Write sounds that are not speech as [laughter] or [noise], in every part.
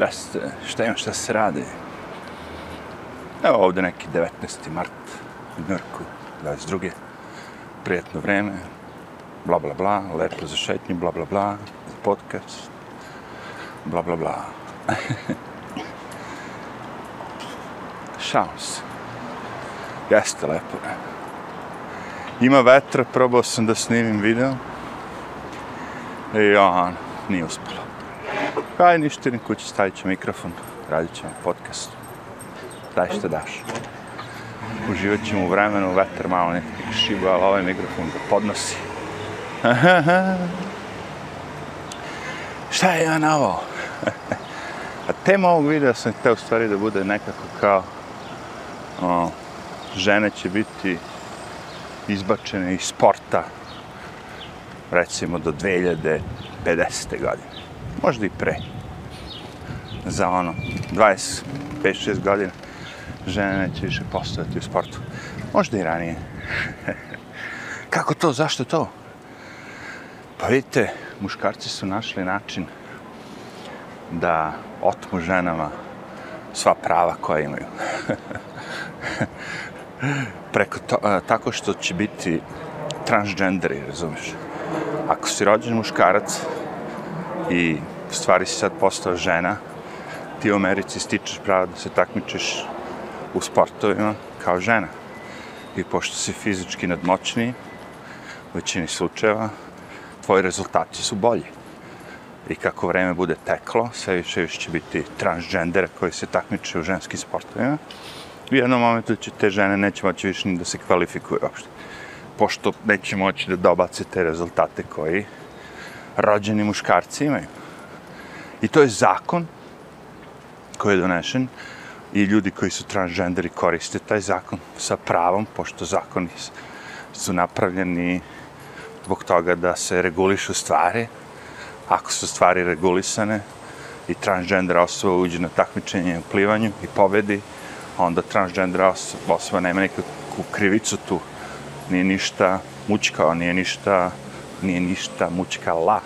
Da ste, šta ima, šta se radi? Evo ovdje neki 19. mart u Njorku, 22. Prijetno vreme, bla bla bla, lepo za šetnju, bla bla bla, za podcast, bla bla bla. [laughs] Šalim se. Jeste lepo. Ima vetra, probao sam da snimim video. I on, nije uspjelo. Kaj ništa, ni kući, stavit ću mikrofon, radit ćemo podcast. Daj što daš. Uživat ćemo u vremenu, vetar malo ne šiba, ali ovaj mikrofon ga podnosi. [laughs] Šta je ja na ovo? A tema ovog videa sam htio stvari da bude nekako kao o, žene će biti izbačene iz sporta recimo do 2050. godine. Možda i pre. Za ono, 25-6 godina žene neće više postojati u sportu. Možda i ranije. [laughs] Kako to? Zašto to? Pa vidite, muškarci su našli način da otmu ženama sva prava koja imaju. [laughs] Preko to, a, tako što će biti transgenderi, razumiješ? Ako si rođen muškarac i u stvari si sad postao žena, ti u Americi stičeš pravo da se takmičeš u sportovima kao žena. I pošto si fizički nadmoćniji, u većini slučajeva, tvoji rezultati su bolji. I kako vreme bude teklo, sve više više će biti transgendera koji se takmiče u ženskim sportovima. U jednom momentu će te žene neće moći više ni da se kvalifikuju uopšte. Pošto neće moći da dobace te rezultate koji rođeni muškarci imaju. I to je zakon koji je donešen i ljudi koji su transgenderi koriste taj zakon sa pravom, pošto zakoni su napravljeni zbog toga da se regulišu stvari. Ako su stvari regulisane i transgender osoba uđe na takmičenje u plivanju i pobedi, onda transgender osoba nema nekakvu krivicu tu. Nije ništa mučkao, nije ništa, nije ništa mučkala.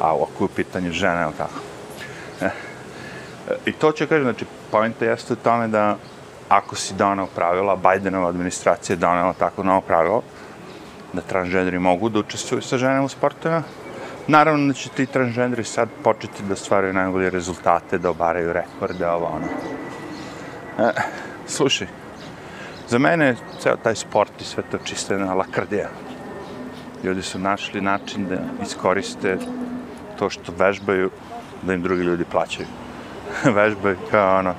A ako je u pitanju žene, ili tako. Eh, I to će kažem, znači, pojenta jeste u tome da ako si donao pravila, Bidenova administracija je donala tako novo pravilo, da transgenderi mogu da učestvuju sa ženama u sportovima. Naravno da će ti transgenderi sad početi da stvaraju najbolje rezultate, da obaraju rekorde, ovo ono. E, slušaj, za mene je ceo taj sport i sve to čisto jedna lakrdija. Ljudi su našli način da iskoriste to što vežbaju, da im drugi ljudi plaćaju. [laughs] vežbaju kao ono,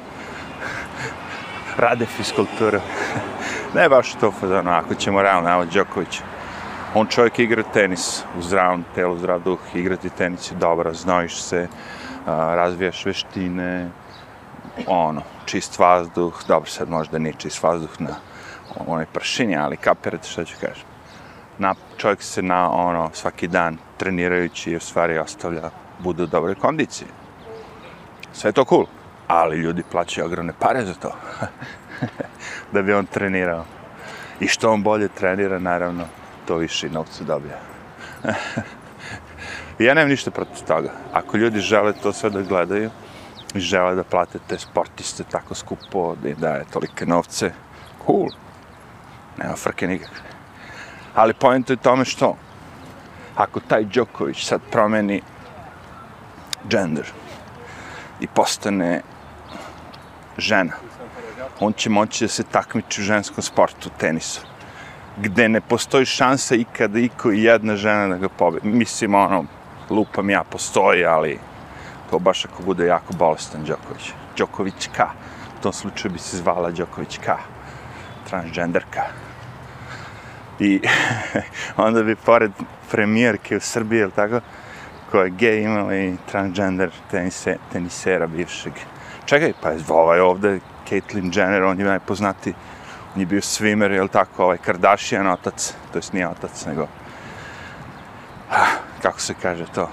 [laughs] rade fiskulturu. [laughs] ne baš to pa ono, ako ćemo realno, evo Đoković, on čovjek igra tenis u zdravom telu, zdrav duh, igrati tenis je dobro, znojiš se, razvijaš veštine, ono, čist vazduh, dobro sad možda nije čist vazduh na onoj pršini, ali kapirate što ću kažem. Na, čovjek se na ono svaki dan trenirajući u stvari ostavlja, bude u dobroj kondiciji. Sve je to cool, ali ljudi plaćaju ogromne pare za to. [laughs] da bi on trenirao. I što on bolje trenira, naravno, to više i novca dobija. [laughs] ja nemam ništa protiv toga. Ako ljudi žele to sve da gledaju, i žele da plate te sportiste tako skupo, da im daje tolike novce, cool. Nema frke nikakve. Ali pojento je tome što, ako taj Đoković sad promeni gender i postane žena, on će moći da se takmiči u ženskom sportu, tenisu, gde ne postoji šansa ikada iko i jedna žena da ga pobedi. Mislim, ono, lupam ja, postoji, ali to baš ako bude jako bolestan Đoković. Đoković K. U tom slučaju bi se zvala Đoković K. Transgenderka. I [laughs] onda bi pored premijerke u Srbiji, ili tako, koja je gej imala i transgender tenise, tenisera bivšeg. Čekaj, pa ovaj ovde, Caitlyn Jenner, on je najpoznati, on je bio swimmer, je tako, ovaj Kardashian otac, to jest nije otac, nego, ah, kako se kaže to,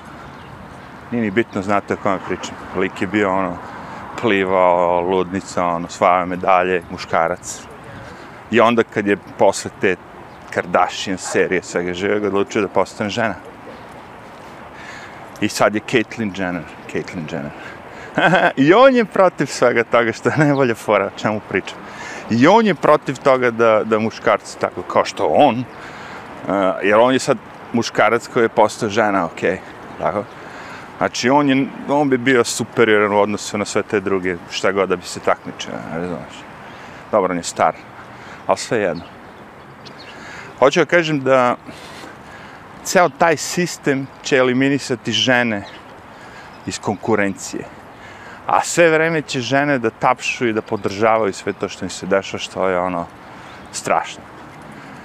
nije ni bitno, znate o kome pričam. Lik je bio ono, plivao, ludnica, ono, svaja medalje, muškarac. I onda kad je posle te Kardashian serije svega živeg odlučio da postane žena. I sad je Caitlyn Jenner. Caitlyn Jenner. [laughs] I on je protiv svega toga, što je najbolja fora, čemu pričam. I on je protiv toga da, da muškarci tako kao što on, uh, jer on je sad muškarac koji je postao žena, ok, tako. Znači, on, je, on bi bio superioran u odnosu na sve te druge, šta god da bi se takmičio, ne znaš. Dobro, on je star, ali sve jedno. Hoću da kažem da ceo taj sistem će eliminisati žene iz konkurencije. A sve vreme će žene da tapšu i da podržavaju sve to što im se dešava, što je ono strašno.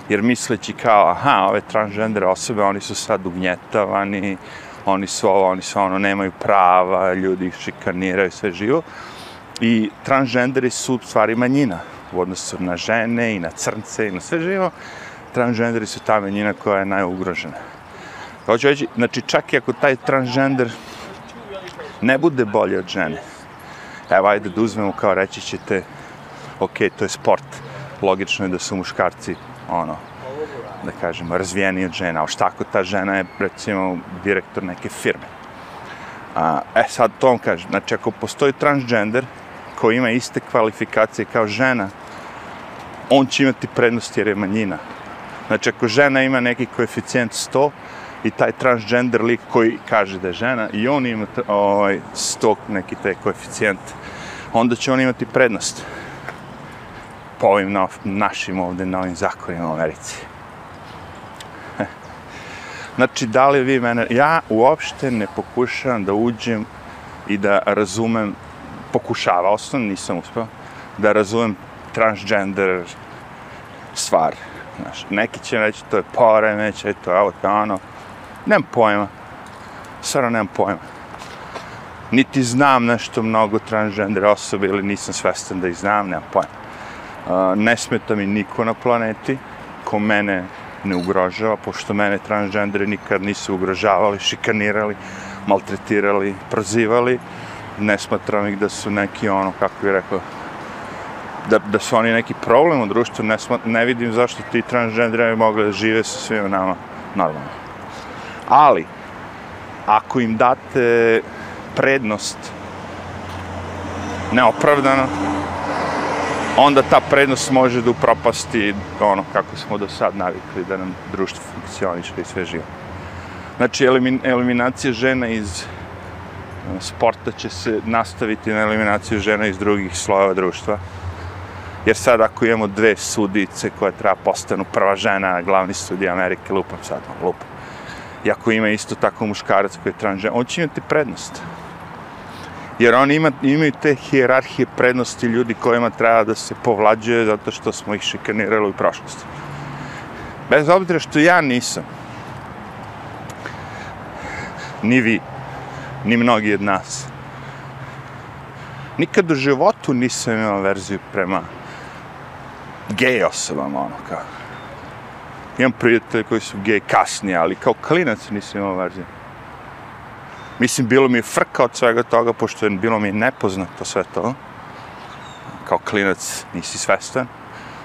Jer misleći kao, aha, ove transgender osobe, oni su sad ugnjetavani, oni su ovo, oni su ono, nemaju prava, ljudi ih šikaniraju, sve živo. I transgenderi su stvari manjina u odnosu na žene i na crnce i na sve živo. Transgenderi su ta manjina koja je najugrožena. Hoću reći, znači čak i ako taj transgender ne bude bolje od žene, evo ajde da uzmemo kao reći ćete, ok, to je sport, logično je da su muškarci, ono, da kažemo, razvijeni od žena, ali šta ako ta žena je, recimo, direktor neke firme? A, e, sad to vam kažem, znači ako postoji transgender koji ima iste kvalifikacije kao žena, on će imati prednost jer je manjina. Znači ako žena ima neki koeficijent 100, i taj transgender lik koji kaže da je žena i on ima ovaj, stok neki taj koeficijent, onda će on imati prednost po ovim na, našim ovde novim zakonima u Americi. [laughs] znači, da li vi mene... Ja uopšte ne pokušavam da uđem i da razumem, pokušavao sam, nisam uspeo, da razumem transgender stvar. Znaš, neki će reći to je poremećaj, to je ovo, to ono. Nemam pojma. Stvarno nemam pojma. Niti znam nešto mnogo transgender osobe ili nisam svestan da ih znam, nemam pojma. Uh, ne smeta mi niko na planeti ko mene ne ugrožava, pošto mene transgenderi nikad nisu ugrožavali, šikanirali, maltretirali, prozivali. Ne smatram ih da su neki ono, kako bih rekao, da, da su oni neki problem u društvu, ne, ne vidim zašto ti transgenderi mogli da žive sa svima nama normalno. Ali, ako im date prednost neopravdano, onda ta prednost može da upropasti ono kako smo do sad navikli da nam društvo funkcioniše i sve živo. Znači, elimin, eliminacija žena iz eh, sporta će se nastaviti na eliminaciju žena iz drugih slojeva društva. Jer sad ako imamo dve sudice koje treba postanu prva žena, glavni sudija Amerike, lupam sad, ono, lupam i ako ima isto tako muškarac koji je transžen, on će imati prednost. Jer oni ima, imaju te hijerarhije prednosti ljudi kojima treba da se povlađuje zato što smo ih šikanirali u prošlosti. Bez obzira što ja nisam, ni vi, ni mnogi od nas, nikad u životu nisam imao verziju prema gej osobama, ono kao imam prijatelje koji su gej kasnije, ali kao klinac nisam imao verzije. Mislim, bilo mi je frka od svega toga, pošto je bilo mi nepoznato sve to. Kao klinac nisi svestan.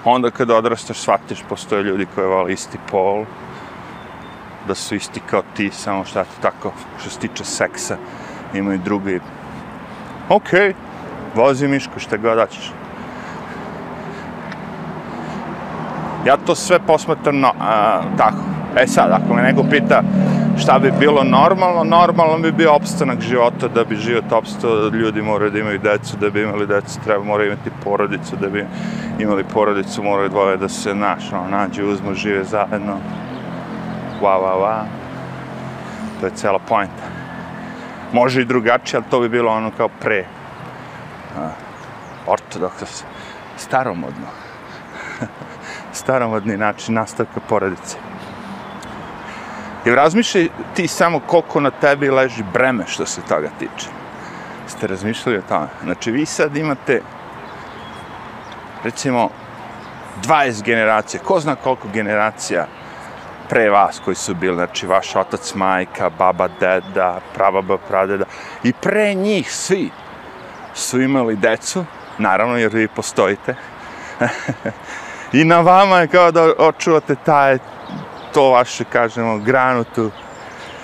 Onda kad odrastaš, shvatiš, postoje ljudi koji vole isti pol, da su isti kao ti, samo šta ti tako, što se tiče seksa, imaju drugi. Okej, okay, vozi miško, šta god daćeš. Ja to sve posmatram no, a, tako. E sad, ako me neko pita šta bi bilo normalno, normalno bi bio opstanak života, da bi život opstao, ljudi moraju da imaju decu, da bi imali decu, treba moraju imati porodicu, da bi imali porodicu, moraju dvoje da se naš, no, nađe, uzmu, žive zajedno. Wa, wa, wa. To je cela pojenta. Može i drugačije, ali to bi bilo ono kao pre. A, ortodoks, staromodno staromodni način nastavka porodice. I razmišljaj ti samo koliko na tebi leži breme što se toga tiče. Ste razmišljali o tome? Znači, vi sad imate, recimo, 20 generacija, ko zna koliko generacija pre vas koji su bili, znači, vaš otac, majka, baba, deda, prababa, pradeda, i pre njih svi su imali decu, naravno, jer vi postojite, [laughs] I na vama je kao da očuvate taj, to vaše, kažemo, granu tu.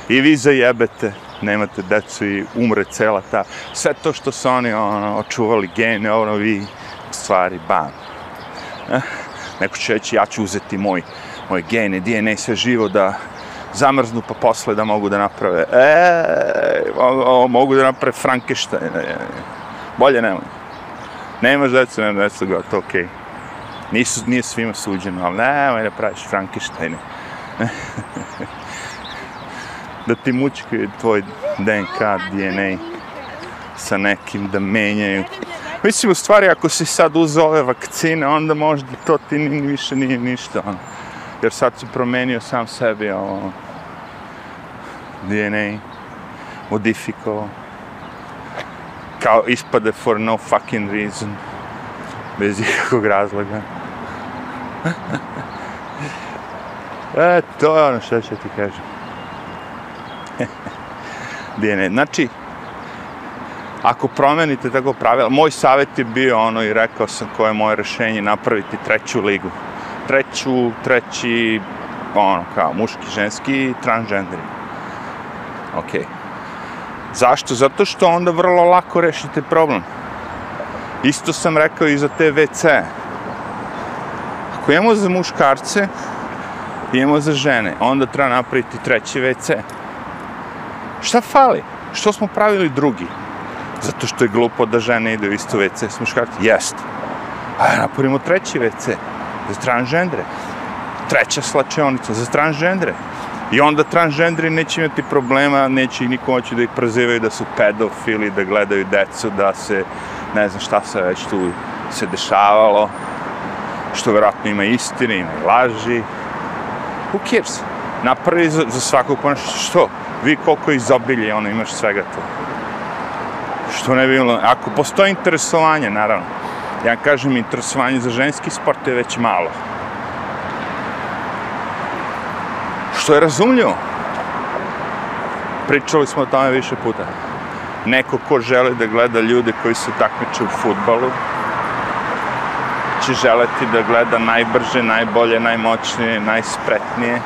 I vi zajebete. nemate decu i umre cela ta, sve to što su oni ono, očuvali gene, ono vi stvari, bam. Eh? Neko će reći, ja ću uzeti moj, moj gene, DNA, sve živo da zamrznu pa posle da mogu da naprave. E, o, o, mogu da naprave Frankenstein. Bolje nemoj. Nemaš decu, nema decu, gotovo, okej. Okay. Nisu, nije svima suđeno, ali nemoj da praviš Frankensteine. [laughs] da ti mučkaju tvoj DNK, DNA sa nekim da menjaju. Mislim, u stvari, ako si sad uzao ove vakcine, onda možda to ti ni, više nije ništa. Ono. Jer sad si promenio sam sebi ovo, DNA, modifikovao. Kao ispade for no fucking reason. Bez ikakvog razloga. [laughs] e, to je ono što ću ti kažem. [laughs] Dijene, Znači, ako promenite tako pravila, moj savjet je bio ono i rekao sam koje je moje rešenje napraviti treću ligu. Treću, treći, ono, kao muški, ženski, transgenderi. Ok. Zašto? Zato što onda vrlo lako rešite problem. Isto sam rekao i za te WC. Ako imamo za muškarce, imamo za žene, onda treba napraviti treći WC. Šta fali? Što smo pravili drugi? Zato što je glupo da žene ide u isto WC s muškarci. Jest. A napravimo treći WC za transžendre. Treća slačionica za transžendre. I onda transgenderi neće imati problema, neće ih niko moći da ih prozivaju da su pedofili, da gledaju decu, da se, ne znam šta se već tu se dešavalo, što vjerojatno ima istine, ima laži. Who cares? Napravi za, za svakog ponaša, što? Vi koliko izobilje, ono, imaš svega to. Što ne bi bilo, ako postoji interesovanje, naravno, ja kažem, interesovanje za ženski sport je već malo. Što je razumljivo. Pričali smo o tome više puta. Neko ko želi da gleda ljude koji se takmiče u futbalu, će želeti da gleda najbrže, najbolje, najmoćnije, najspretnije.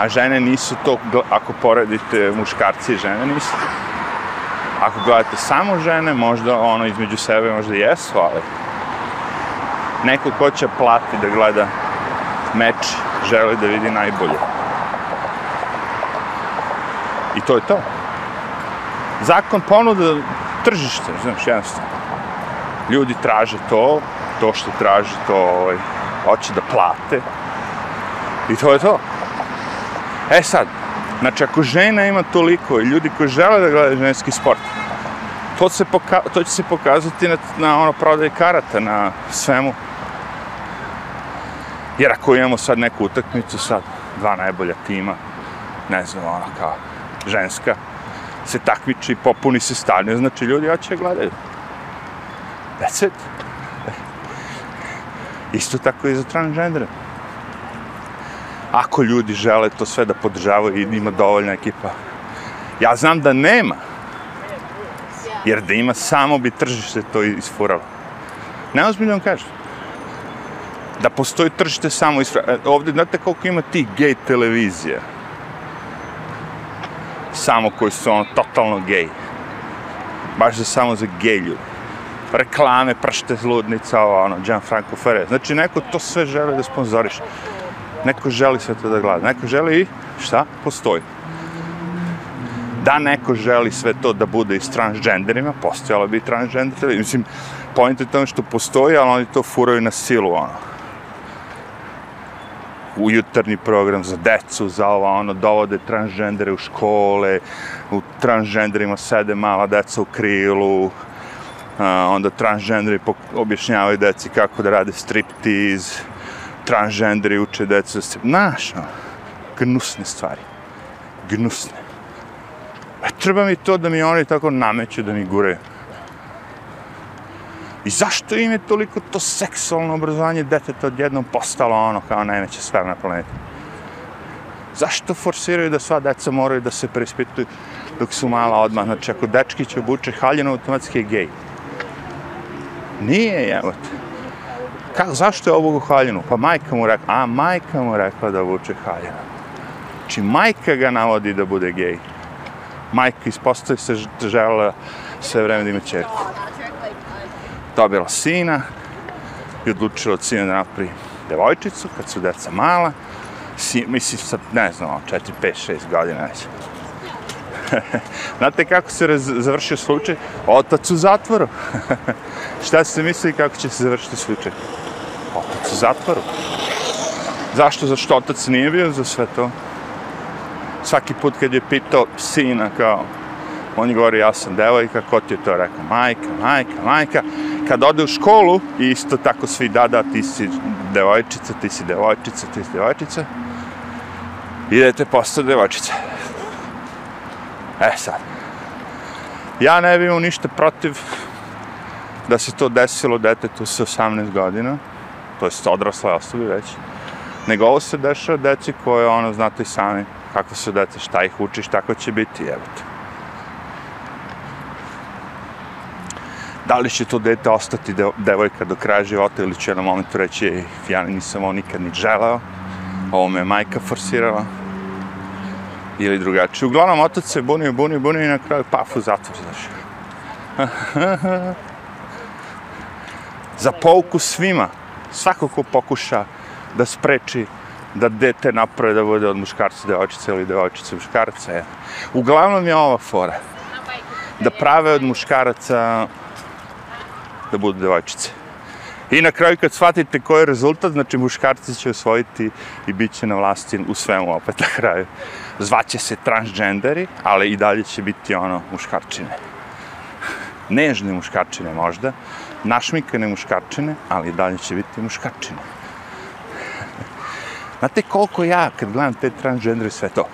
A žene nisu to, ako poredite muškarci i žene, nisu. Ako gledate samo žene, možda ono između sebe možda jesu, ali neko ko će plati da gleda meč, želi da vidi najbolje. I to je to. Zakon ponuda tržište, znaš, jednostavno. Ljudi traže to, to što traži, to, ovaj, hoće da plate. I to je to. E sad, znači ako žena ima toliko i ljudi koji žele da gledaju ženski sport, to, se poka to će se pokazati na, na ono prodaje karata, na svemu. Jer ako imamo sad neku utakmicu, sad dva najbolja tima, ne znam, ona kao ženska, se takmiči, popuni se stadion, znači ljudi hoće gledaju. That's it. Isto tako i za transgendere. Ako ljudi žele to sve da podržavaju i ima dovoljna ekipa. Ja znam da nema. Jer da ima, samo bi tržište to isfuralo. Neozbiljno vam kažem. Da postoji tržište samo isfuralo. E, ovdje, znate koliko ima tih gej televizija? Samo koji su ono totalno gej. Baš za samo za gej ljudi reklame, pršte, ludnica, ono, Gianfranco Ferre. Znači, neko to sve želi da sponzoriš. Neko želi sve to da gleda. Neko želi i šta? Postoji. Da neko želi sve to da bude i s transgenderima, postojalo bi i transgender. Mislim, pojent je tome što postoji, ali oni to furaju na silu, ono. U jutarnji program za decu, za ovo, ono, dovode transgendere u škole, u transgenderima sede mala deca u krilu, onda transgenderi objašnjavaju deci kako da rade striptiz, transgenderi uče decu da se... Znaš, no, gnusne stvari. Gnusne. A treba mi to da mi oni tako nameću da mi gure. I zašto im je toliko to seksualno obrazovanje deteta odjednom postalo ono kao najveća stvar na planeti? Zašto forsiraju da sva deca moraju da se preispituju dok su mala odmah? Znači, ako dečki će obuče haljeno, automatski je gej. Nije, evo te. Kako, zašto je ovo u haljinu? Pa majka mu rekla, a majka mu rekla da vuče haljinu. Znači, majka ga navodi da bude gej. majka ispostavi se žela sve vreme da ima čerku. Dobila sina i odlučila od sina da napravi devojčicu kad su deca mala. Si, mislim, sa, ne znam, 4, 5, 6 godina već. [laughs] Znate kako se raz, završio slučaj? Otac u zatvoru. [laughs] Šta ste mislili kako će se završiti slučaj? Otac u zatvoru. Zašto? Zašto otac nije bio za sve to? Svaki put kad je pitao sina kao, on je ja sam devojka, ko ti je to rekao? Majka, majka, majka. Kad ode u školu, isto tako svi da, da, ti si devojčica, ti si devojčica, ti si devojčica. Idete postao devojčica. E sad. Ja ne bih imao ništa protiv da se to desilo detetu sa 18 godina, to jest odrasle osobi već, nego ovo se dešava deci koje, ono, znate i sami, kako su deca, šta ih učiš, tako će biti, jebate. Da li će to dete ostati de, devojka do kraja života ili će na momentu reći, ja nisam ovo nikad ni želeo, ovo me majka forsirala, ili drugačije. Uglavnom, otac se bunio, bunio, bunio i na kraju paf u zatvor, znaš. [laughs] Za pouku svima, svako ko pokuša da spreči da dete naprave da bude od muškarca devojčice ili devojčice muškarca. Je. Uglavnom je ova fora. Da prave od muškaraca da budu devojčice. I na kraju kad shvatite koji je rezultat, znači muškarci će osvojiti i bit će na vlasti u svemu opet na kraju. Zvaće se transgenderi, ali i dalje će biti ono muškarčine. [laughs] Nežne muškarčine možda, našmikane muškarčine, ali i dalje će biti muškarčine. [laughs] Znate koliko ja, kad gledam te transgendere, sve to,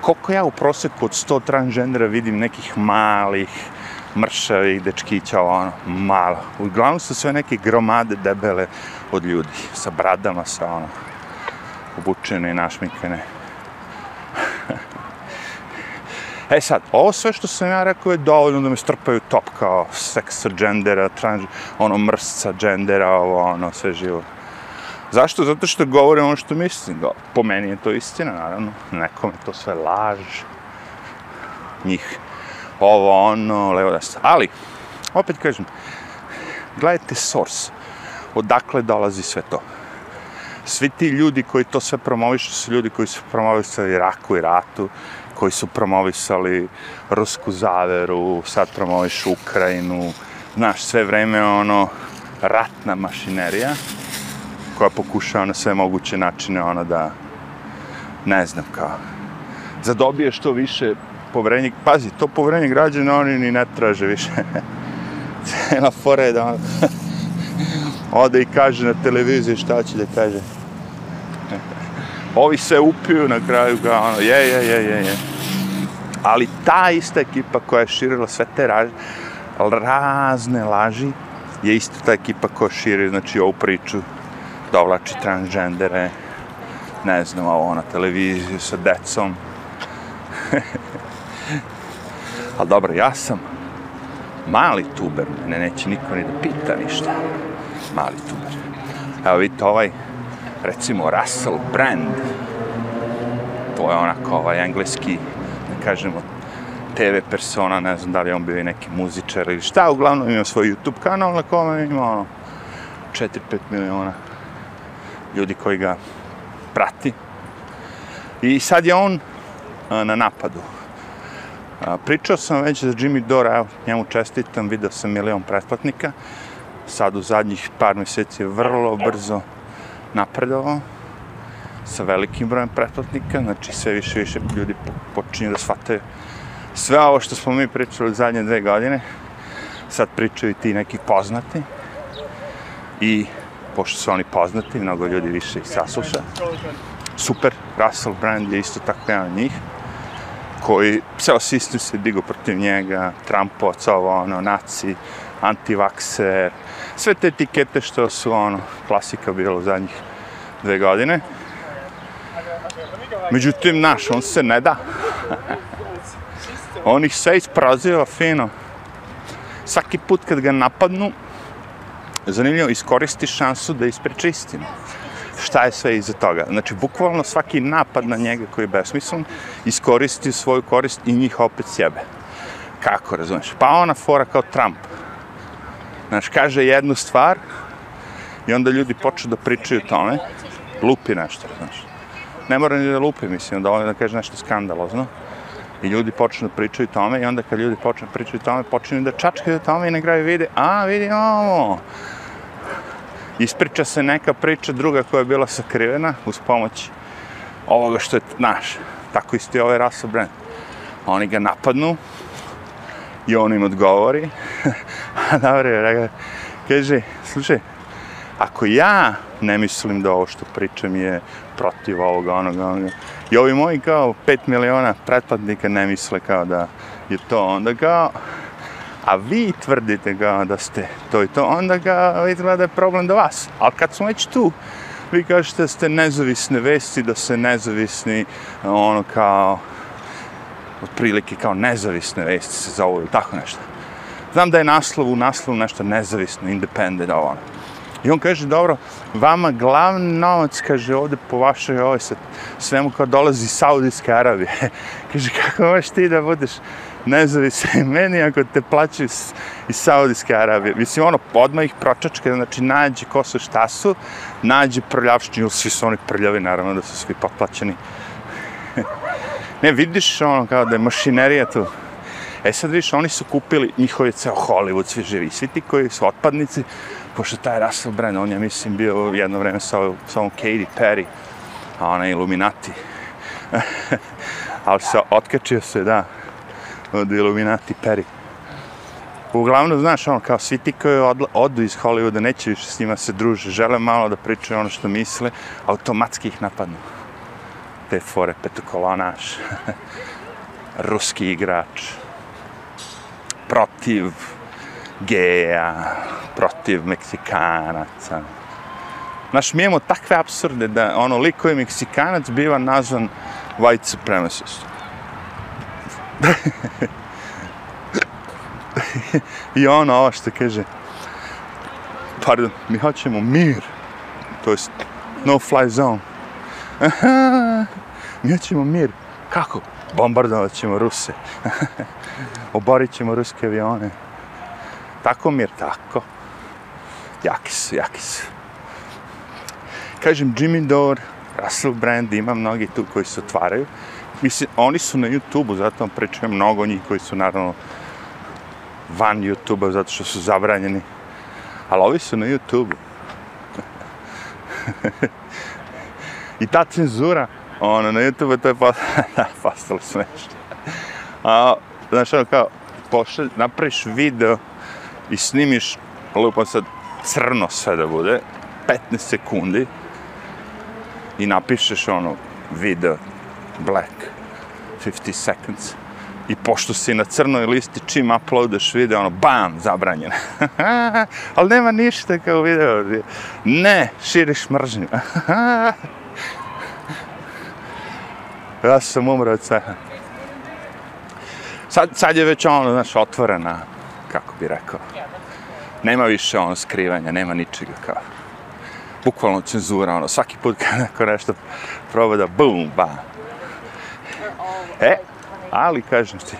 koliko ja u proseku od 100 transgendera vidim nekih malih, mršavih dečkića, ono, malo. Uglavnom su sve neke gromade debele od ljudi, sa bradama, sa ono, obučene i našmikane. E sad, ovo sve što sam ja rekao je dovoljno da me strpaju top kao seksa džendera, trans, ono mrsca džendera, ovo, ono, sve živo. Zašto? Zato što govorim ono što mislim. Po meni je to istina, naravno. Nekom je to sve laž. Njih ovo, ono, levo desno. Ali, opet kažem, gledajte source. Odakle dolazi sve to? Svi ti ljudi koji to sve promovišu su ljudi koji su promovisali Raku i ratu, koji su promovisali rusku zaveru, sad promovišu Ukrajinu, znaš, sve vreme ono, ratna mašinerija koja pokušava na sve moguće načine ono da, ne znam kao, zadobije što više povrenje, pazi, to poverenje građana oni ni ne traže više. [laughs] Cela fora je da on [laughs] ode i kaže na televiziji šta će da kaže. Ovi se upiju na kraju ga, ono, je, je, je, je, je. Ali ta ista ekipa koja je širila sve te raž, razne laži, je isto ta ekipa koja širi, znači, ovu priču, dovlači transgendere, ne znam, ovo na televiziju sa decom. [laughs] Ali dobro, ja sam mali tuber, mene neće niko ni da pita ništa. Mali tuber. Evo vidite ovaj, recimo Russell Brand. To je onako ovaj engleski, da kažemo, TV persona, ne znam da li on bio i neki muzičar ili šta, uglavnom ima svoj YouTube kanal na kome ima ono 4-5 miliona ljudi koji ga prati. I sad je on na napadu. Pričao sam već za Jimmy Dora, evo, njemu čestitam, vidio sam milion pretplatnika. Sad u zadnjih par mjeseci vrlo brzo napredovao sa velikim brojem pretplatnika, znači sve više više ljudi počinju da shvataju sve ovo što smo mi pričali zadnje dve godine, sad pričaju ti neki poznati i pošto su oni poznati, mnogo ljudi više ih sasluša. Super, Russell Brand je isto tako jedan od njih koji ceo sistem se digo protiv njega, Trumpovac, ovo, ono, naci, antivakser, sve te etikete što su, ono, klasika bilo zadnjih dve godine. Međutim, naš, on se ne da. [laughs] on ih sve ispraziva fino. Svaki put kad ga napadnu, zanimljivo, iskoristi šansu da ispriča istinu. šta je sve iza toga. Znači, bukvalno svaki napad na njega koji je besmislen, iskoristi svoju korist i njih opet sjebe. Kako, razumiješ? Pa ona fora kao Trump. Znaš, kaže jednu stvar i onda ljudi počnu da pričaju tome, lupi nešto, znaš. Ne mora ni da lupi, mislim, da da kaže nešto skandalozno. I ljudi počnu da pričaju tome i onda kad ljudi počnu da pričaju tome, počnu da čačkaju tome i na kraju vide, a vidi ovo. Ispriča se neka priča druga koja je bila sakrivena uz pomoć ovoga što je naš. Tako isto i ovaj Russell Brand. Oni ga napadnu i on im odgovori. [laughs] a dobro, kaže, slušaj, ako ja ne mislim da ovo što pričam je protiv ovoga, onoga, onoga, i ovi moji kao 5 miliona pretplatnika ne misle kao da je to onda kao, a vi tvrdite kao da ste to i to, onda ga vidite da je problem do vas. Ali kad smo već tu, vi kažete da ste nezavisne vesti, da ste nezavisni, ono kao, otprilike kao nezavisne vesti se zove ili tako nešto. Znam da je naslov u naslovu nešto nezavisno, independent, ovo ono. I on kaže, dobro, vama glavni novac, kaže, ovde po vašoj ovoj sad, svemu kao dolazi iz Saudijske Arabije. [laughs] kaže, kako možeš ti da budeš nezavisni [laughs] meni ako te plaćaju iz, iz Saudijske Arabije? Mislim, ono, podma ih pročačke, znači, nađe ko su šta su, nađe prljavštini, svi su oni prljavi, naravno, da su svi potplaćeni ne, vidiš, ono, kao da je mašinerija tu. E sad vidiš, oni su kupili, njihov je ceo Hollywood, svi živi, svi ti koji su otpadnici, pošto taj Russell Brand, on je, mislim, bio jedno vreme sa, sa ovom Katy Perry, a ona Illuminati. [laughs] Ali se otkačio se, da, od Illuminati Perry. Uglavnom, znaš, ono, kao svi ti koji odla, odu iz Hollywooda, neće više s njima se druže, žele malo da pričaju ono što misle, automatski ih napadnu. Te fore, petokolonaš, [laughs] ruski igrač, protiv geja, protiv Meksikanaca. Znaš, mi imamo takve absurde da ono, liko je Meksikanac biva nazvan white supremacist. [laughs] I ono, ovo što kaže, pardon, mi hoćemo mir, to jest no fly zone mi ćemo mir. Kako? Bombardovat ćemo Ruse. [laughs] Oborit ćemo ruske avione. Tako mir, tako. Jaki su, jaki su. Kažem, Jimmy Dore, Russell Brand, ima mnogi tu koji se otvaraju. Mislim, oni su na YouTube-u, zato vam pričam mnogo njih koji su naravno van YouTube-a, zato što su zabranjeni. Ali ovi su na YouTube-u. [laughs] I ta cenzura, ono, na YouTube to je pa- [laughs] postalo smešno. A, znaš, ono, kao, pošalj, napraviš video i snimiš, lupam sad, crno sve da bude, 15 sekundi, i napišeš ono, video, black, 50 seconds, i pošto si na crnoj listi, čim uploadaš video, ono, bam, zabranjen. [laughs] Ali nema ništa kao video. Ne, širiš mržnju. [laughs] ja sam umro od sveha. Sad, sad je već ono, znaš, otvorena, kako bi rekao. Nema više ono skrivanja, nema ničega kao. Bukvalno cenzura, ono, svaki put kad neko nešto proba da bum, ba. E, ali kažem ti,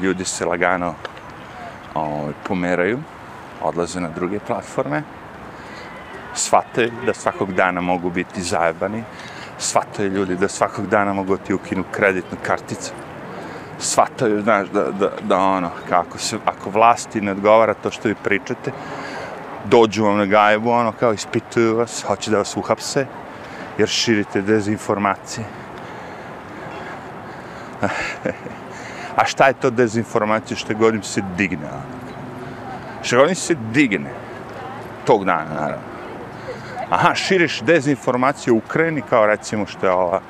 ljudi se lagano o, ovaj, pomeraju, odlaze na druge platforme, shvate da svakog dana mogu biti zajebani, shvataju ljudi da svakog dana mogu ti ukinu kreditnu karticu, shvataju, znaš, da, da, da ono, kako se, ako vlasti ne odgovara to što vi pričate, dođu vam na gajbu, ono, kao ispituju vas, hoće da vas uhapse, jer širite dezinformacije. [laughs] A šta je to dezinformacija što godim se digne? Ono? Što godim se digne? Tog dana, naravno. Aha, širiš dezinformacije u Ukrajini, kao recimo što je ova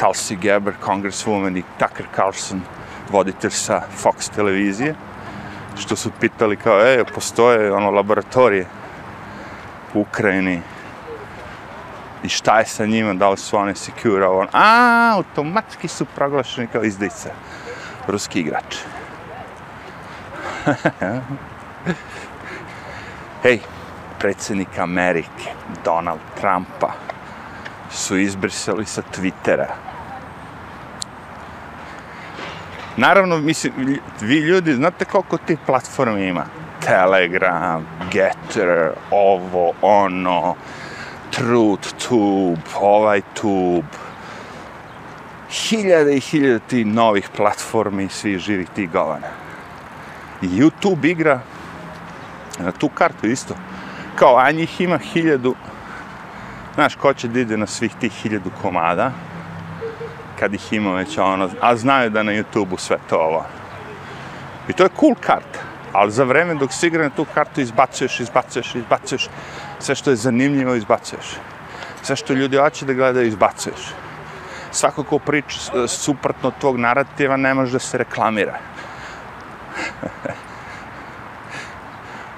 Tulsi Gabbard, congresswoman i Tucker Carlson, voditelj sa Fox televizije, što su pitali kao, e, postoje ono laboratorije u Ukrajini i šta je sa njima, da li su one secure, on, a, automatski su proglašeni kao izdice, ruski igrač. [laughs] Hej, predsjednika Amerike, Donald Trumpa, su izbrisali sa Twittera. Naravno, mislim, vi ljudi, znate koliko tih platformi ima? Telegram, Getter, ovo, ono, Truth Tube, ovaj Tube, hiljade i hiljade ti novih platformi svi živih ti govana. YouTube igra na tu kartu isto. Kao, a njih ima hiljadu, znaš, ko će da ide na svih tih hiljadu komada, kad ih ima već ono, a znaju da na YouTube-u sve to ovo. I to je cool karta, ali za vreme dok si igra na tu kartu izbacuješ, izbacuješ, izbacuješ, sve što je zanimljivo izbacuješ. Sve što ljudi hoće da gledaju izbacuješ. Svako ko priča suprotno tvog narativa ne može da se reklamira. [laughs]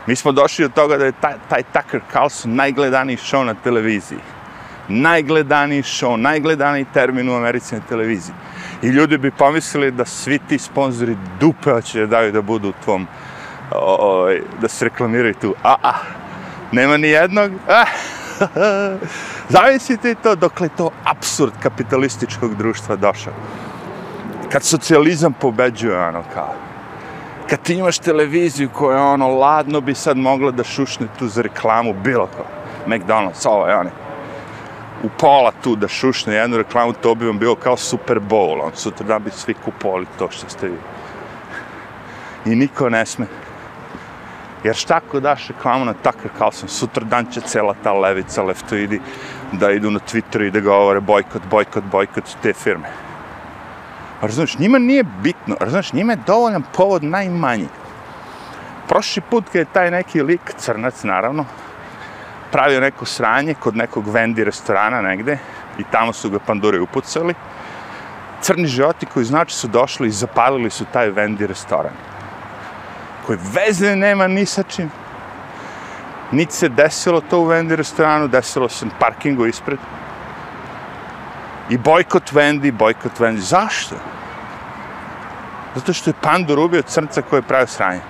Mi smo došli do toga da je taj, taj Tucker Carlson najgledaniji show na televiziji. Najgledaniji show, najgledaniji termin u Americi na televiziji. I ljudi bi pomislili da svi ti sponzori dupe hoće da daju da budu u tvom, o, o, da se reklamiraju tu. A, a, nema ni jednog. Ah, [laughs] Zamislite to dok je to absurd kapitalističkog društva došao. Kad socijalizam pobeđuje, ono kao, kad ti imaš televiziju koja ono ladno bi sad mogla da šušne tu za reklamu bilo ko. McDonald's, ovo je oni. U pola tu da šušne jednu reklamu, to bi vam bilo kao Super Bowl. On sutra da bi svi kupovali to što ste vi. I niko ne sme. Jer šta ako daš reklamu na Tucker Carlson, sutra dan će cela ta levica leftoidi da idu na Twitter i da govore bojkot, bojkot, bojkot te firme. Razumiješ, njima nije bitno, razumiješ, njima je dovoljan povod najmanji. Prošli put kad je taj neki lik, crnac naravno, pravio neko sranje kod nekog vendi restorana negde i tamo su ga pandure upucali, crni životi koji znači su došli i zapalili su taj vendi restoran. Koji veze nema ni sa čim. Niti se desilo to u vendi restoranu, desilo se na parkingu ispred. I bojkot Vendi, bojkot Vendi. Zašto? Zato što je pandur ubio crnca koje pravio sranje.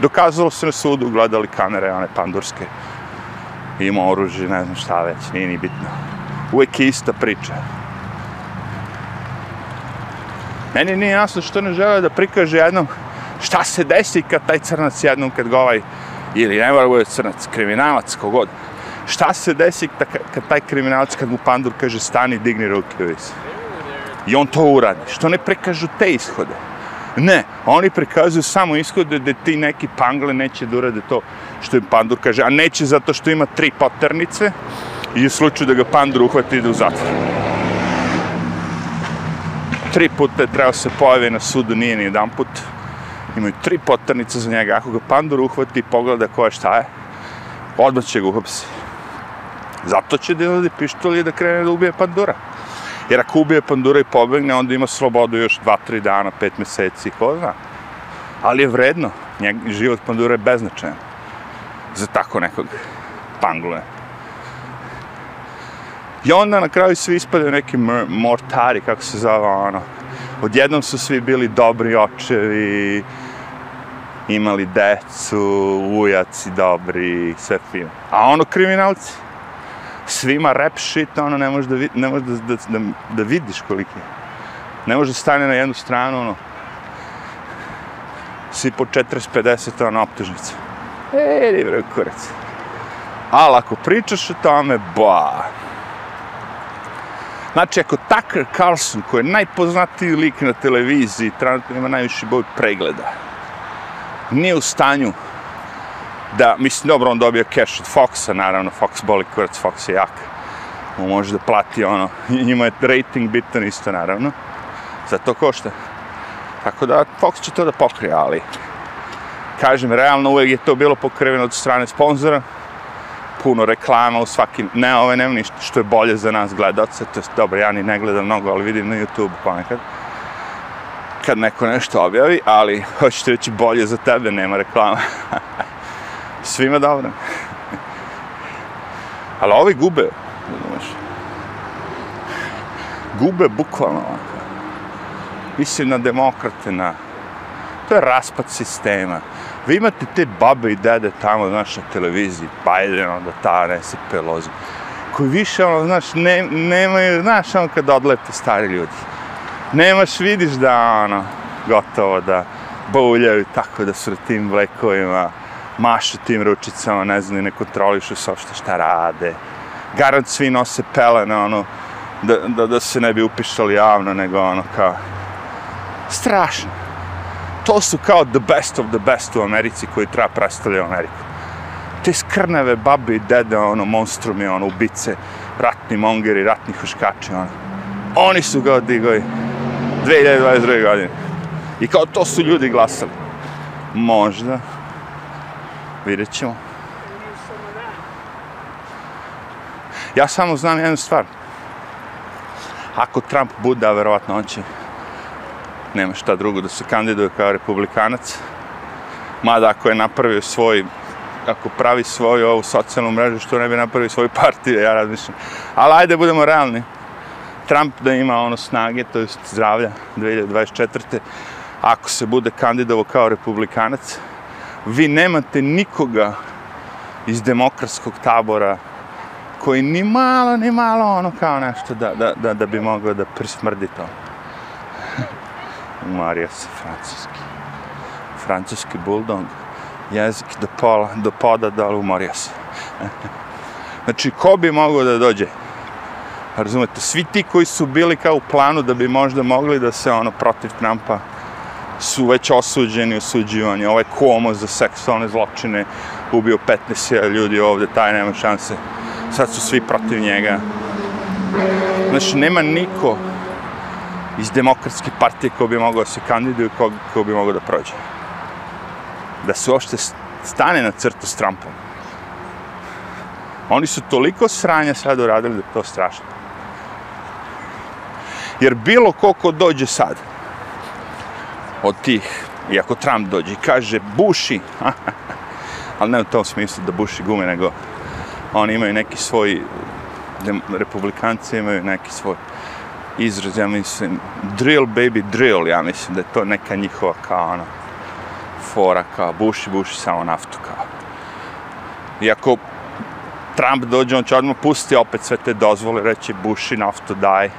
Dokazalo se na sudu, gledali kamere, one pandurske. Ima oružje, ne znam šta već, nije ni bitno. Uvijek je ista priča. Meni nije jasno što ne žele da prikaže jednom šta se desi kad taj crnac jednom kad ga ovaj, ili ne mora bude crnac, kriminalac, kogod, šta se desi kad taj kriminalac, kad mu pandur kaže stani, digni ruke, vis. I on to uradi. Što ne prekažu te ishode? Ne, oni prikazuju samo ishode da ti neki pangle neće da urade to što im pandur kaže, a neće zato što ima tri poternice i u slučaju da ga pandur uhvati ide u zatvor. Tri puta je trebao se pojave na sudu, nije ni jedan put. Imaju tri poternice za njega. Ako ga pandur uhvati i pogleda ko je šta je, odmah će ga uhapsiti. Zato će da izvadi pištolj i da krene da ubije pandura. Jer ako ubije pandura i pobegne, onda ima slobodu još 2-3 dana, 5 meseci, ko zna. Ali je vredno. Njeg, život pandura je beznačajan. Za tako nekog pangule. I onda na kraju svi ispadaju neki mortari, kako se zove ono. Odjednom su svi bili dobri očevi, imali decu, ujaci dobri, sve fino. A ono kriminalci? Svima rap shit, ono, ne možeš da, ne možeš da, da, da, da vidiš koliki je. Ne možeš da stane na jednu stranu, ono, svi po 40-50, ono, optužnice. Ej, bre, kurac. Ali ako pričaš o tome, ba. Znači, ako Tucker Carlson, koji je najpoznatiji lik na televiziji, trenutno ima najviše boj pregleda, nije u stanju da, mislim, dobro, on dobio cash od Foxa, naravno, Fox boli kurac, Fox je jak. On može da plati, ono, [laughs] njima je rating bitan isto, naravno. Zato košta. Tako da, Fox će to da pokrije, ali, kažem, realno uvijek je to bilo pokriveno od strane sponzora, puno reklama u svakim, ne, ove nema ništa što je bolje za nas gledalce, to je dobro, ja ni ne gledam mnogo, ali vidim na YouTube ponekad, kad neko nešto objavi, ali hoćete reći bolje za tebe, nema reklama. [laughs] svima dobro. Ali ovi gube, znaš. Gube bukvalno Mislim na demokrate, na... To je raspad sistema. Vi imate te babe i dede tamo, znaš, na televiziji, Biden, onda ta Nancy Pelosi, koji više, ono, znaš, ne, nemaju, znaš, ono, kad odlete stari ljudi. Nemaš, vidiš da, ono, gotovo da bouljaju tako da su tim vlekovima, mašu tim ručicama, ne znam, ne kontrolišu sa što šta rade. Garant svi nose pelene, ono, da, da, da se ne bi upišali javno, nego ono kao, strašno. To su kao the best of the best u Americi koji treba predstavljaju Ameriku. Te skrneve babi i dede, ono, monstrumi, ono, ubice, ratni mongeri, ratni huškači, ono. Oni su ga odigovi 2022. godine. I kao to su ljudi glasali. Možda. Vidjet ćemo. Ja samo znam jednu stvar. Ako Trump bude, a verovatno on će, nema šta drugo da se kandiduje kao republikanac, mada ako je napravio svoj, ako pravi svoju ovu socijalnu mrežu, što ne bi napravio svoju partiju, ja razmišljam. Ali ajde, budemo realni. Trump da ima ono snage, to je zdravlja 2024. Ako se bude kandidovo kao republikanac, vi nemate nikoga iz demokratskog tabora koji ni malo, ni malo ono kao nešto da, da, da, da bi mogao da prismrdi to. [laughs] Umario se francuski. Francuski buldog. Jezik do pola, do poda dole umorio se. [laughs] znači, ko bi mogao da dođe? Pa razumete, svi ti koji su bili kao u planu da bi možda mogli da se ono protiv Trumpa su već osuđeni, osuđivani. Ovaj komo za seksualne zločine ubio 15.000 ljudi ovde, taj nema šanse. Sad su svi protiv njega. Znači, nema niko iz demokratske partije ko bi mogao se kandiduju, ko, ko bi mogao da prođe. Da se uopšte stane na crtu s Trumpom. Oni su toliko sranja sad uradili da je to strašno. Jer bilo ko ko dođe sad, od tih, iako Trump dođe i kaže buši, [laughs] ali ne u tom smislu da buši gume, nego oni imaju neki svoj, republikanci imaju neki svoj izraz, ja mislim, drill baby drill, ja mislim da je to neka njihova kao ono, fora kao buši, buši samo naftu kao. Iako Trump dođe, on će odmah pusti opet sve te dozvole, reći buši naftu, daj.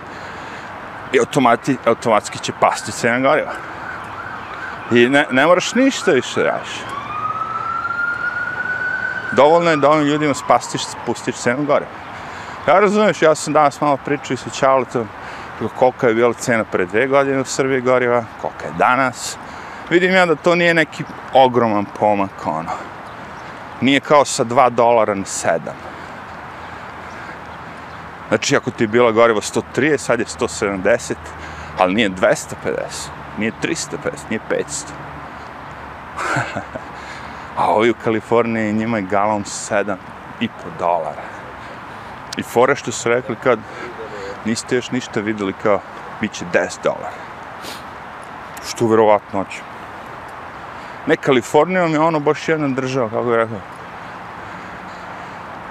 I automati, automatski će pasti cena goriva. I ne, ne moraš ništa više radiš. Dovoljno je da ovim ljudima spastiš, pustiš cenu gore. Ja razumiješ, ja sam danas malo pričao i sa Čaletom kolika je bila cena pre dve godine u Srbiji goriva, kolika je danas. Vidim ja da to nije neki ogroman pomak, ono. Nije kao sa 2 dolara na 7. Znači, ako ti je bila goriva 130, sad je 170, ali nije 250 nije 350, nije 500. [laughs] A ovi u Kaliforniji njima je galon 7,5 dolara. I fora što su rekli kad niste još ništa videli kao bit će 10 dolara. Što verovatno će. Ne, Kalifornija je ono baš jedna država, kako bih rekao.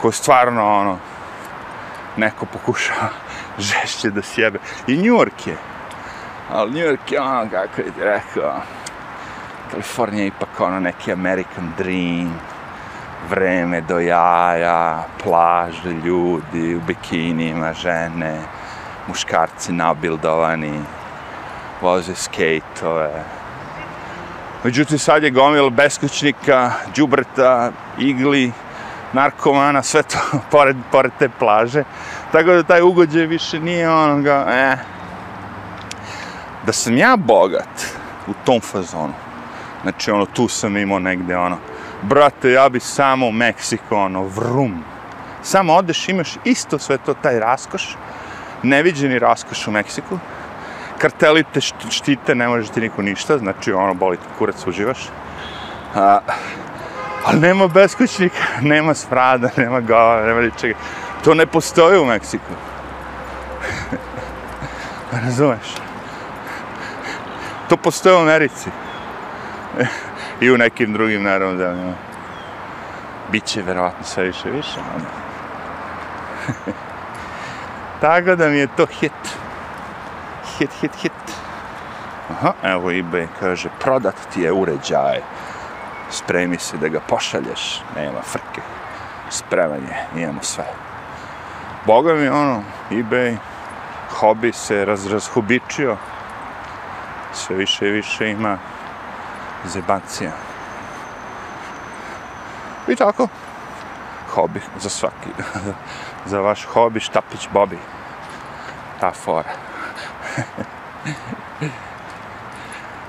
Ko stvarno ono, neko pokušava [laughs] žešće da sjebe. I New York je ali New York je ono, kako je ti rekao, Kalifornija je ipak ono neki American dream, vreme do jaja, plaže, ljudi u bikinima, žene, muškarci nabildovani, voze skejtove. Međutim, sad je gomil beskućnika, džubrta, igli, narkomana, sve to [laughs] pored, pored te plaže. Tako da taj ugođaj više nije onoga, eh, da sam ja bogat u tom fazonu, znači ono, tu sam imao negde, ono, brate, ja bi samo u Meksiko, ono, vrum. Samo odeš, imaš isto sve to, taj raskoš, neviđeni raskoš u Meksiku, karteli te štite, ne može ti niko ništa, znači ono, boli te kurac, uživaš. A, ali nema beskućnika, [laughs] nema sprada, [laughs] nema gova, nema ničega. To ne postoji u Meksiku. [laughs] Razumeš? To postoje u Americi. [laughs] I u nekim drugim, naravno, zemljama. Biće, verovatno, sve više, više. Ono. [laughs] Tako da mi je to hit. Hit, hit, hit. Aha, evo eBay kaže, prodat ti je uređaj. spremi se da ga pošalješ, nema frke, spreman je, imamo sve. Boga mi, ono, eBay, hobi se raz, razhubičio, sve više i više ima zebancija. I tako, hobi za svaki, [laughs] za vaš hobi, štapić Bobi. Ta fora. [laughs]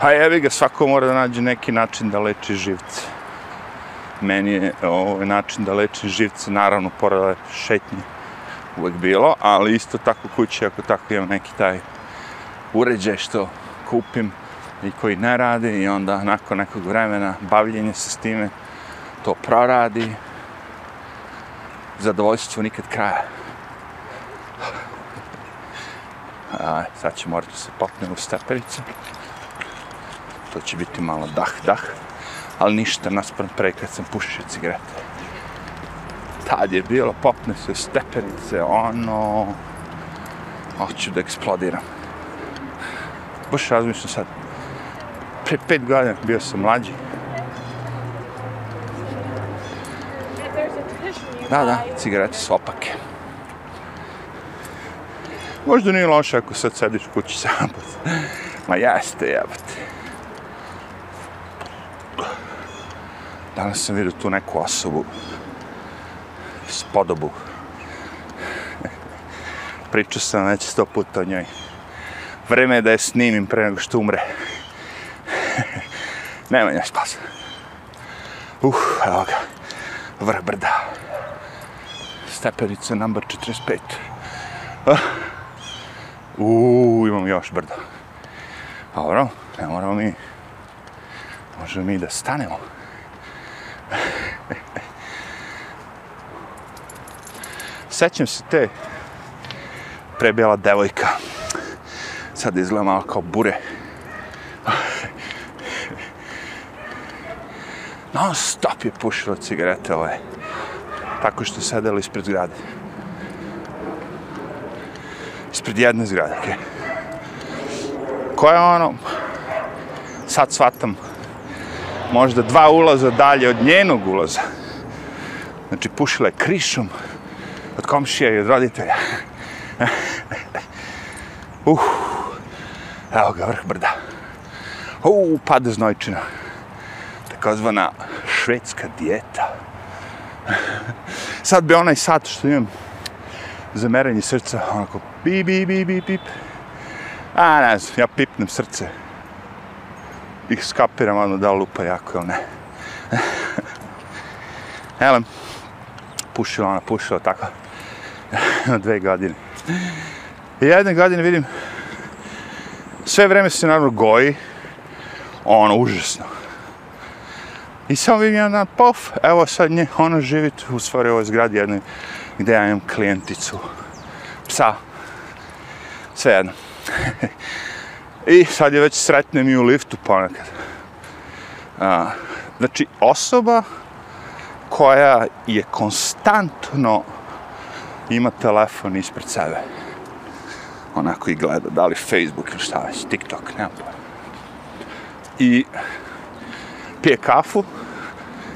A jevi ga, svako mora da nađe neki način da leči živce. Meni je ovaj način da leči živce, naravno, pored šetnje uvek bilo, ali isto tako kući, ako tako imam neki taj uređaj što kupim i koji ne radi i onda nakon nekog vremena bavljenje se s time to proradi zadovoljstvo nikad kraja. A, sad će morati se popnem u steperice. To će biti malo dah, dah. Ali ništa naspram pre kad sam pušio cigarete. Tad je bilo, popne se stepenice, ono... Hoću da eksplodiram. Baš razmišljam sad. Pre pet godina bio sam mlađi. Da, da, cigarete su opake. Možda nije loše ako sad sediš u kući sam. [laughs] Ma jeste, jebate. Danas sam vidio tu neku osobu spodobu. [laughs] Pričao sam već sto puta o njoj. Vreme je da je snimim pre nego što umre. [laughs] Nema njoj spas. Uh, evo ga. Vrh brda. Stepenica number 45. Uh, uh, imam još brda. Dobro, ne moramo mi... Možemo mi da stanemo. [laughs] Sećam se te prebjela devojka. Sad izgleda malo kao bure. Non stop je pušila cigarete ove. Tako što je sedela ispred zgrade. Ispred jedne zgrade, okej. Okay. Koja je ono, sad shvatam, možda dva ulaza dalje od njenog ulaza. Znači, pušila je krišom od komšija i od roditelja. [laughs] uh, evo ga, vrh brda. Uh, pad znojčina. Takozvana švedska dijeta. Sad bi onaj sat što imam za merenje srca, onako bi, bi, bi, bi, pip. A, ne znam, ja pipnem srce. I skapiram ono da lupa jako ili ne. Elem, pušila ona, pušila tako. dve godine. I jedne godine vidim, sve vreme se naravno goji, ono, užasno. I samo vidim jedan dan, pof, evo sad nje, ona živi tu, u stvari ovoj zgradi jednoj, gdje ja imam klijenticu, psa, sve jedno. [laughs] I sad je već sretnem i u liftu ponekad. A, znači, osoba koja je konstantno ima telefon ispred sebe. Onako i gleda, da li Facebook ili šta već, TikTok, nema pojma. I pije kafu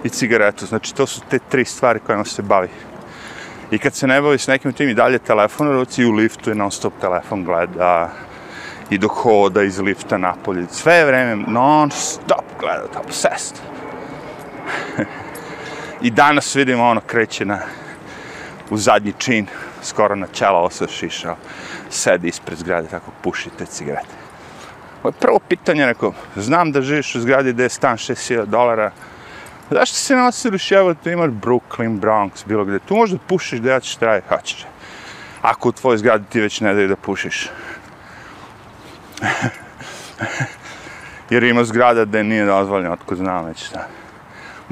i cigaretu. Znači, to su te tri stvari kojima se bavi. I kad se ne bavi s nekim tim i dalje telefon, u ruci u liftu je non stop telefon gleda i dok hoda iz lifta napolje. Sve vreme non stop gleda, to obsessed. [laughs] I danas vidimo ono kreće na u zadnji čin, skoro na čela osa sedi ispred zgrade, tako puši te cigarete. Ovo je prvo pitanje, rekao, znam da živiš u zgradi gde je stan 6000 dolara, zašto se ne osiliš, evo, tu imaš Brooklyn, Bronx, bilo gde, tu možda pušiš da ja ćeš traje, hoćeš. Ako u tvojoj zgradi ti već ne daju da pušiš. [laughs] Jer ima zgrada gde nije dozvoljeno, otko znam već šta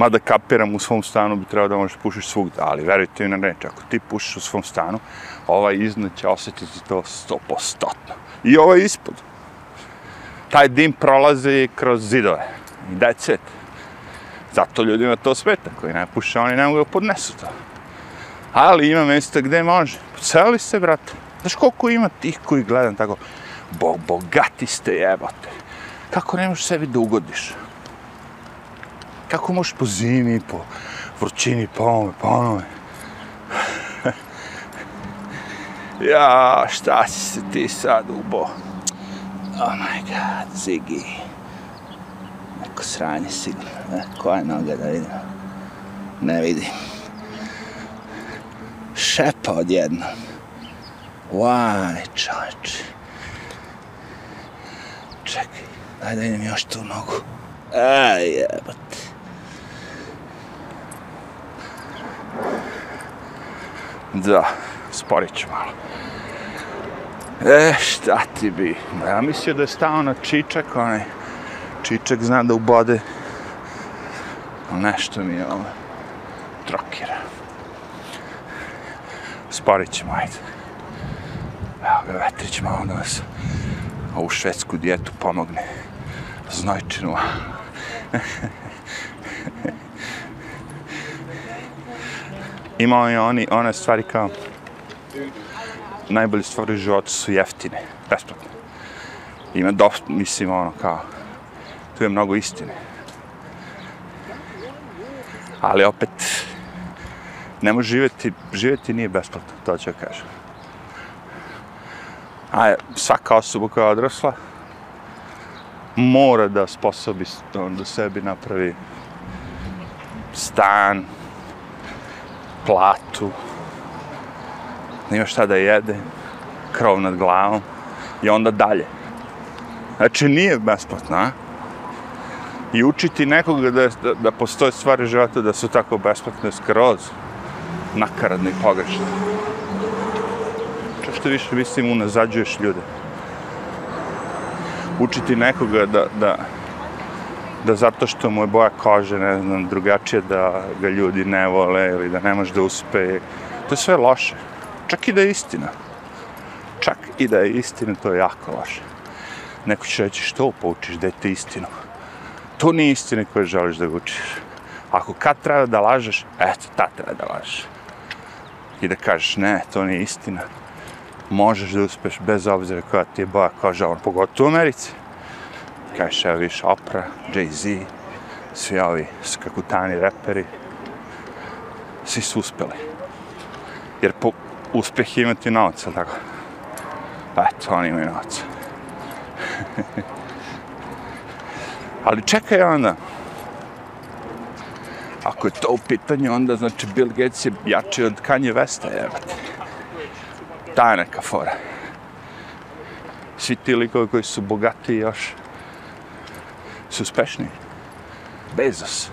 mada kapiram u svom stanu bi trebao da možeš pušiš svugdje, ali verujte mi na reč, ako ti pušiš u svom stanu, ovaj iznad će osjetiti to stopostotno. I ovaj ispod. Taj dim prolazi kroz zidove. I that's it. Zato ljudima to smeta, koji ne puše, oni ne mogu podnesu to. Ali ima mjesta gdje može. Celi se, brate. Znaš koliko ima tih koji gledam tako, bo, bogati ste jebote. Kako ne možeš sebi da ugodiš? Kako možeš po zimi, po vrućini, po ovome, po onome? [laughs] ja, šta si se ti sad ubo? Oh my god, Ziggy. Neko sranje sigurno. E, koja je noga da vidim? Ne vidim. Šepa odjedno. Why, čovječ? Čekaj, daj da vidim još tu nogu. Aj, jebate. Da, sporit ću malo. E, šta ti bi? Ja mislio da je stao na čičak, onaj čičak zna da ubode. Nešto mi je ovo trokira. Sporit ćemo, ajde. Evo ga, Vetrić malo da nas ovu švedsku dijetu pomogne. Znojčinu. [laughs] Imao je oni, one stvari kao najbolje stvari u životu su jeftine, besplatne. Ima dosta, mislim, ono kao, tu je mnogo istine. Ali opet, ne može živjeti, živjeti nije besplatno, to ću kažem. A svaka osoba koja je odrasla, mora da sposobi da sebi napravi stan, platu, nema šta da jede, krov nad glavom i onda dalje. Znači nije besplatno, a? I učiti nekoga da, da, da postoje stvari života da su tako besplatne skroz, nakaradne i pogrešne. Čak što više mislim unazađuješ ljude. Učiti nekoga da, da, da zato što mu je boja kože, ne znam, drugačije da ga ljudi ne vole ili da ne može da uspe. To je sve loše. Čak i da je istina. Čak i da je istina, to je jako loše. Neko će reći što poučiš da je to istinu. To nije istina koju želiš da učiš. Ako kad treba da lažeš, eto, ta treba da lažeš. I da kažeš, ne, to nije istina. Možeš da uspeš bez obzira koja ti je boja koža, on pogotovo u Americi. Cash Elvis, viš, Oprah, Jay-Z, svi ovi skakutani reperi, svi su uspeli. Jer po, uspjeh je imati novca, ali tako? Pa eto, oni imaju novca. [laughs] ali čekaj onda. Ako je to u pitanju, onda znači Bill Gates je jači od Kanye Westa, jebate. Ta je neka fora. Svi ti likovi koji su bogati još su uspešni. Bezos.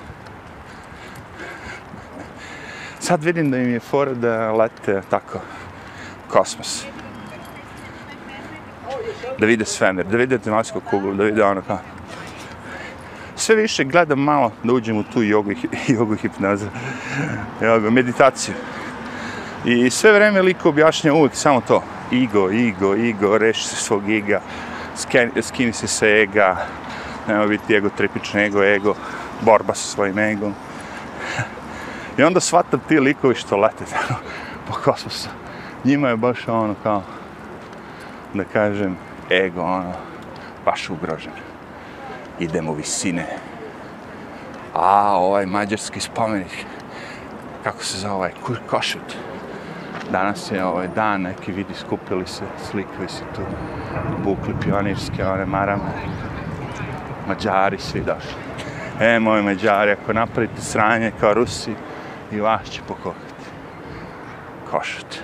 Sad vidim da im je fora da lete tako kosmos. Da vide svemir, da vide tematsku kuglu, da vide ono kao. Sve više gledam malo da uđem u tu jogu, [laughs] jogu hipnozu, jogu, meditaciju. I sve vreme liko objašnja uvijek samo to. Igo, ego, ego, reši se svog ega, skini se sa ega, nema biti ego, tripični ego, ego, borba sa svojim egom. I onda shvatam ti likovi što lete ono, po kosmosu. Njima je baš ono kao, da kažem, ego, ono, baš ugrožen. Idemo visine. A, ovaj mađarski spomenik, kako se zove ovaj, Košut. Danas je ovaj dan, neki vidi skupili se, slikali se tu, bukli pionirske, one marame. Mađari svi došli. E, moji Mađari, ako napravite sranje kao Rusi, i vas će pokokati. Košut.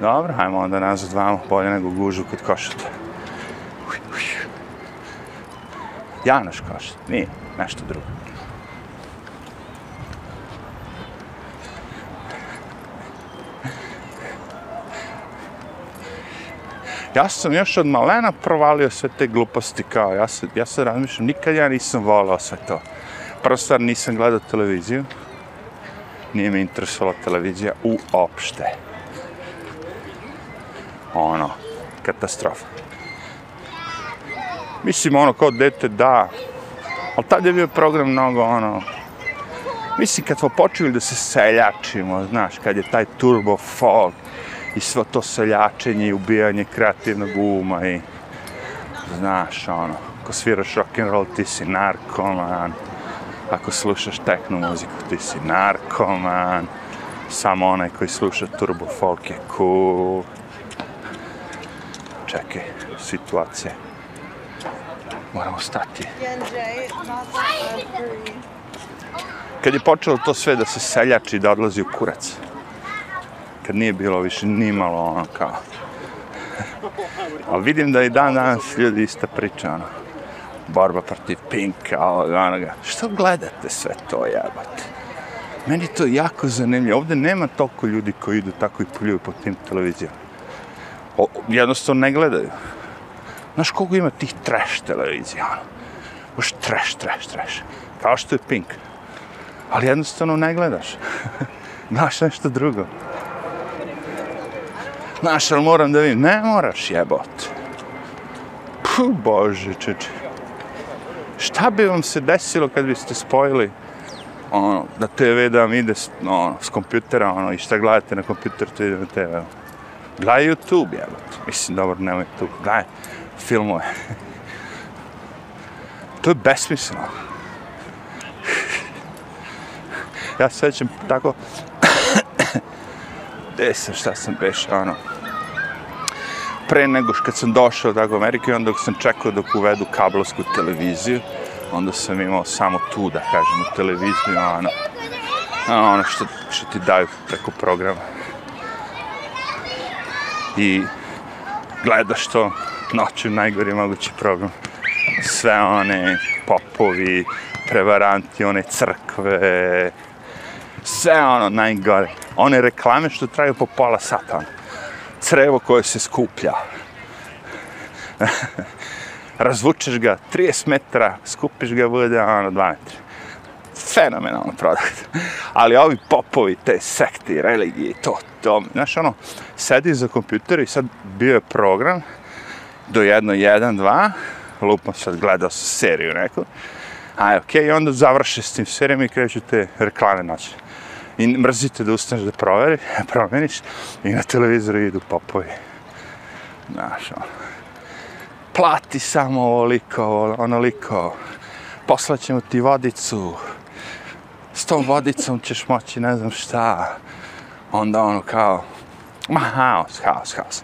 Dobro, hajmo onda nazad vamo, bolje nego gužu kod košuta. Janoš košut, nije, nešto drugo. Ja sam još od malena provalio sve te gluposti kao, ja se, ja se razmišljam, nikad ja nisam volao sve to. Prvo stvar, nisam gledao televiziju, nije me interesovala televizija uopšte. Ono, katastrofa. Mislim, ono, kao dete, da, ali tad je bio program mnogo, ono, mislim, kad smo počeli da se seljačimo, znaš, kad je taj turbo folk i svo to seljačenje i ubijanje kreativnog uma i, znaš, ono, ako sviraš rock'n'roll, ti si narkoman, ako slušaš techno muziku, ti si narkoman, samo onaj koji sluša turbo folk je cool. Čekaj, situacija. Moramo stati. Kad je počelo to sve da se seljači, da odlazi u kurac. Kad nije bilo više ni malo ono kao. Ali vidim da i dan danas ljudi ista priča, ono. Borba protiv Pinka, onoga. Što gledate sve to, jebate? Meni to jako zanimljivo. Ovde nema toliko ljudi koji idu tako i pljuju po tim televizijama. O, jednostavno ne gledaju. Znaš koliko ima tih trash televizija, ono? Už trash, trash, trash. Kao što je Pink. Ali jednostavno ne gledaš. [laughs] Znaš nešto drugo. Znaš, ali moram da vidim. Ne moraš jebot. Puh, bože, čeče. Šta bi vam se desilo kad biste spojili ono, da TV da vam ide ono, s kompjutera, ono, i šta gledate na kompjuter, to ide na TV. Ono. Gledaj YouTube, jebot. Mislim, dobro, nemoj tu. Gledaj filmove. [laughs] to je besmisleno. [laughs] ja se sećam tako... Gde sam, šta sam beš, ono... Pre nego što kad sam došao tako Amerike, Ameriku, onda dok sam čekao dok uvedu kablovsku televiziju, onda sam imao samo tu, da kažem, u televiziju, ono. ono, ono što, što ti daju preko programa. I gledaš to noću najgori mogući program. Sve one popovi, prevaranti, one crkve, sve ono najgore. One reklame što traju po pola sata. Ono. Crevo koje se skuplja. [laughs] Razvučeš ga 30 metara, skupiš ga, bude ono 2 metra. Fenomenalno produkt. Ali ovi popovi, te sekti, religije, to, to. Znaš, ono, sedi za kompjuter i sad bio je program do jedno, jedan, dva, lupno sad gledao sam seriju neku, a okej, okay, i onda završe s tim serijom i kreću te reklame noće i mrzite da ustaneš da proveri, promeniš i na televizoru idu popovi. Znaš, ono. Plati samo ovoliko, onoliko. Poslaćemo ti vodicu. S tom vodicom ćeš moći ne znam šta. Onda ono kao, ma haos, haos, haos.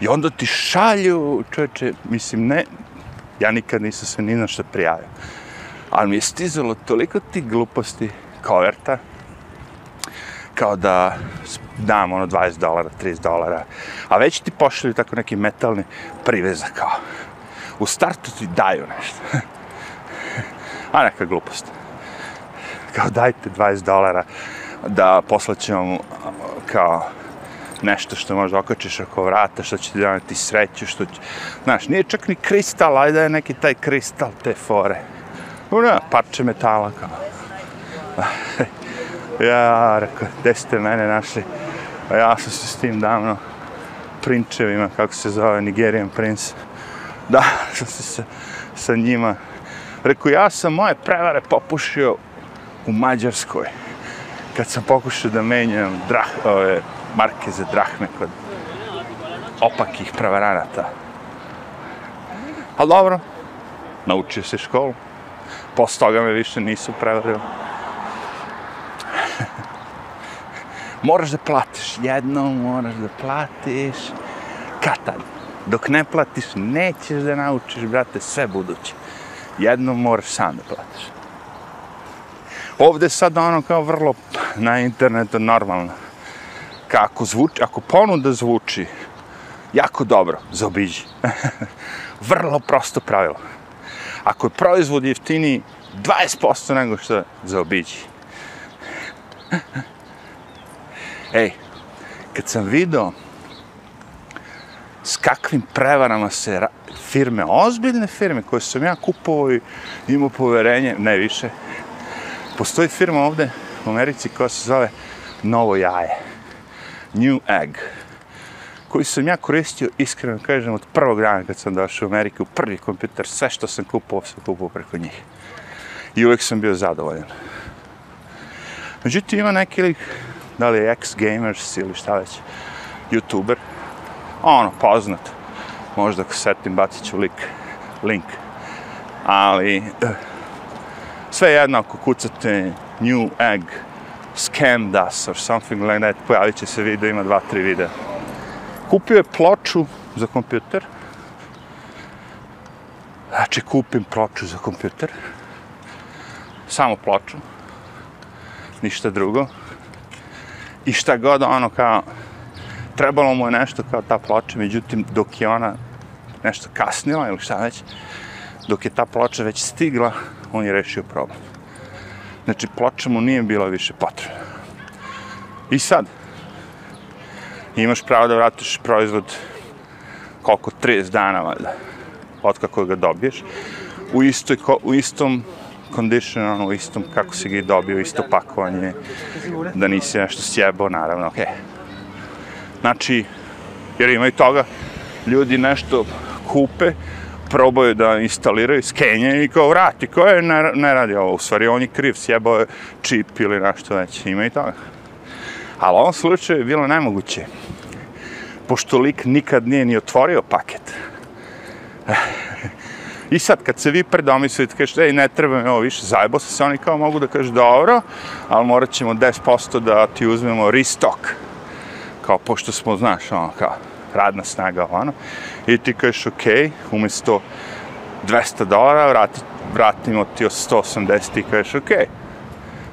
I onda ti šalju, čovječe, mislim, ne, ja nikad nisam se ni na što prijavio. Ali mi je stizalo toliko ti gluposti, koverta, kao da dam ono 20 dolara, 30 dolara, a već ti pošalju tako neki metalni privezak kao. U startu ti daju nešto. [laughs] a neka glupost. Kao dajte 20 dolara da poslaćemo kao nešto što možda okačiš oko vrata, što će ti doneti sreću, što će... Znaš, nije čak ni kristal, ajde je neki taj kristal te fore. Una, parče metala kao. [laughs] ja, rekao, gde ste mene našli? A ja sam se s tim davno prinčevima, kako se zove, Nigerian Prince. [laughs] Da, sam se sa, sa njima. Rekao, ja sam moje prevare popušio u Mađarskoj. Kad sam pokušao da menjam drah, ove, marke za drahme kod opakih prevaranata. Ali dobro, naučio se školu. Posle toga me više nisu prevarili. Moraš da platiš jednom, moraš da platiš. Kad Dok ne platiš, nećeš da naučiš, brate, sve buduće. Jednom moraš sam da platiš. Ovde sad ono kao vrlo na internetu normalno. Kako zvuči, ako ponuda zvuči jako dobro, zaobiđi. [laughs] vrlo prosto pravilo. Ako je proizvod jeftiniji 20% nego što zaobiđi. [laughs] Ej, kad sam vidio s kakvim prevarama se firme, ozbiljne firme koje sam ja kupovao i imao poverenje, ne više, postoji firma ovde u Americi koja se zove Novo jaje. New Egg. Koji sam ja koristio, iskreno kažem, od prvog dana kad sam došao u Ameriku, prvi kompjuter, sve što sam kupovao, sam kupovao preko njih. I uvek sam bio zadovoljan. Međutim, ima neki lik, da li je ex-gamers ili šta već, youtuber, ono, poznat, možda ako setim, bacit ću lik, link, ali, eh, Sve jedno ako kucate New Egg, Scam Us or something like that, pojavit će se video, ima dva, tri videa. Kupio je ploču za kompjuter. Znači, kupim ploču za kompjuter. Samo ploču. Ništa drugo. I šta god ono kao, trebalo mu je nešto kao ta ploča, međutim, dok je ona nešto kasnila ili šta već, dok je ta ploča već stigla, on je rešio problem. Znači, ploča mu nije bila više potrebna. I sad, imaš pravo da vratiš proizvod koliko 30 dana, valjda, od kako ga dobiješ, u, istoj, u istom condition, ono, u istom kako si ga i dobio, isto pakovanje, da nisi nešto sjebao, naravno, okej. Okay. Znači, jer ima i toga, ljudi nešto kupe, probaju da instaliraju, skenje i kao vrati, ko je ne, ne radi ovo, u stvari on je kriv, sjebao je čip ili nešto već, ima i toga. Ali u ovom slučaju je bilo nemoguće, pošto lik nikad nije ni otvorio paket. Eh, I sad, kad se vi predomislite, kažete, ej, ne treba mi ovo više, zajebo se, oni kao mogu da kažu, dobro, ali morat ćemo 10% da ti uzmemo restock. Kao, pošto smo, znaš, ono, kao, radna snaga, ono. I ti kažeš, ok, umjesto 200 dolara, vrati, vratimo ti od 180 i kažeš, ok,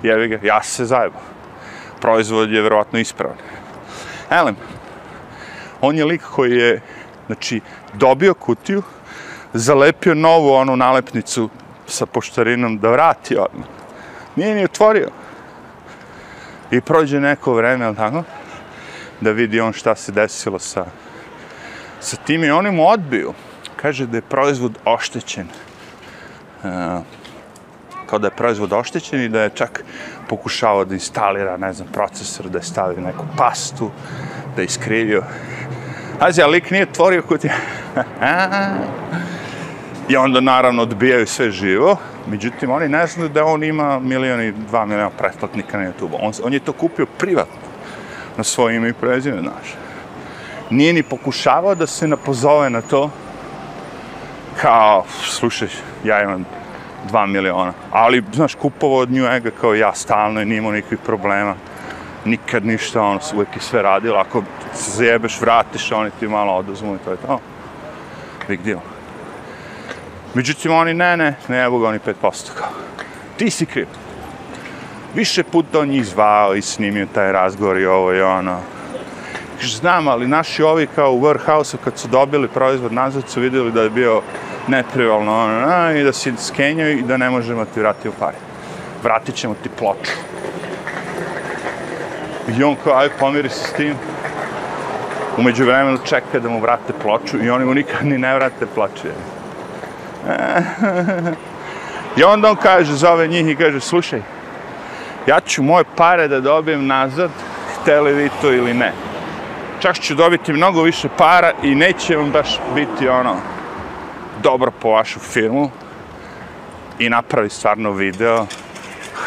jevi ga, ja se zajebo. Proizvod je vjerovatno ispravan. Elem, on je lik koji je, znači, dobio kutiju, zalepio novu onu nalepnicu sa poštarinom da vrati odmah. Nije ni otvorio. I prođe neko vreme, ali tako, da vidi on šta se desilo sa, sa tim i oni mu odbiju. Kaže da je proizvod oštećen. Uh, kao da je proizvod oštećen i da je čak pokušavao da instalira, ne znam, procesor, da je stavio neku pastu, da je iskrivio. Azi, a lik nije otvorio kutije. [laughs] I onda naravno odbijaju sve živo. Međutim, oni ne znaju da on ima milijon i dva milijona pretplatnika na YouTube. On, on je to kupio privatno na svoje ime i prezime, znaš. Nije ni pokušavao da se napozove na to kao, slušaj, ja imam dva miliona. Ali, znaš, kupovao od nju Ega kao ja stalno i nije imao nikakvih problema. Nikad ništa, ono, uvijek je sve radilo. Ako se zajebeš, vratiš, oni ti malo oduzmu i to je to. Big deal. Međutim, oni ne, ne, ne evo ga oni 5% kao. Ti si kriv. Više puta on njih zvao i snimio taj razgovor i ovo i ono. Kaže, znam, ali naši ovi kao u warehouse kad su dobili proizvod nazad su vidjeli da je bio neprivalno ono, i da si skenjaju i da ne možemo ti vratiti u pare. Vratit ćemo ti ploču. I on kao, aj pomiri se s tim. Umeđu vremenu čeka da mu vrate ploču i oni mu nikad ni ne vrate ploču. [laughs] I onda on kaže, zove njih i kaže, slušaj, ja ću moje pare da dobijem nazad, hteli vi to ili ne. Čak ću dobiti mnogo više para i neće vam baš biti ono dobro po vašu firmu i napravi stvarno video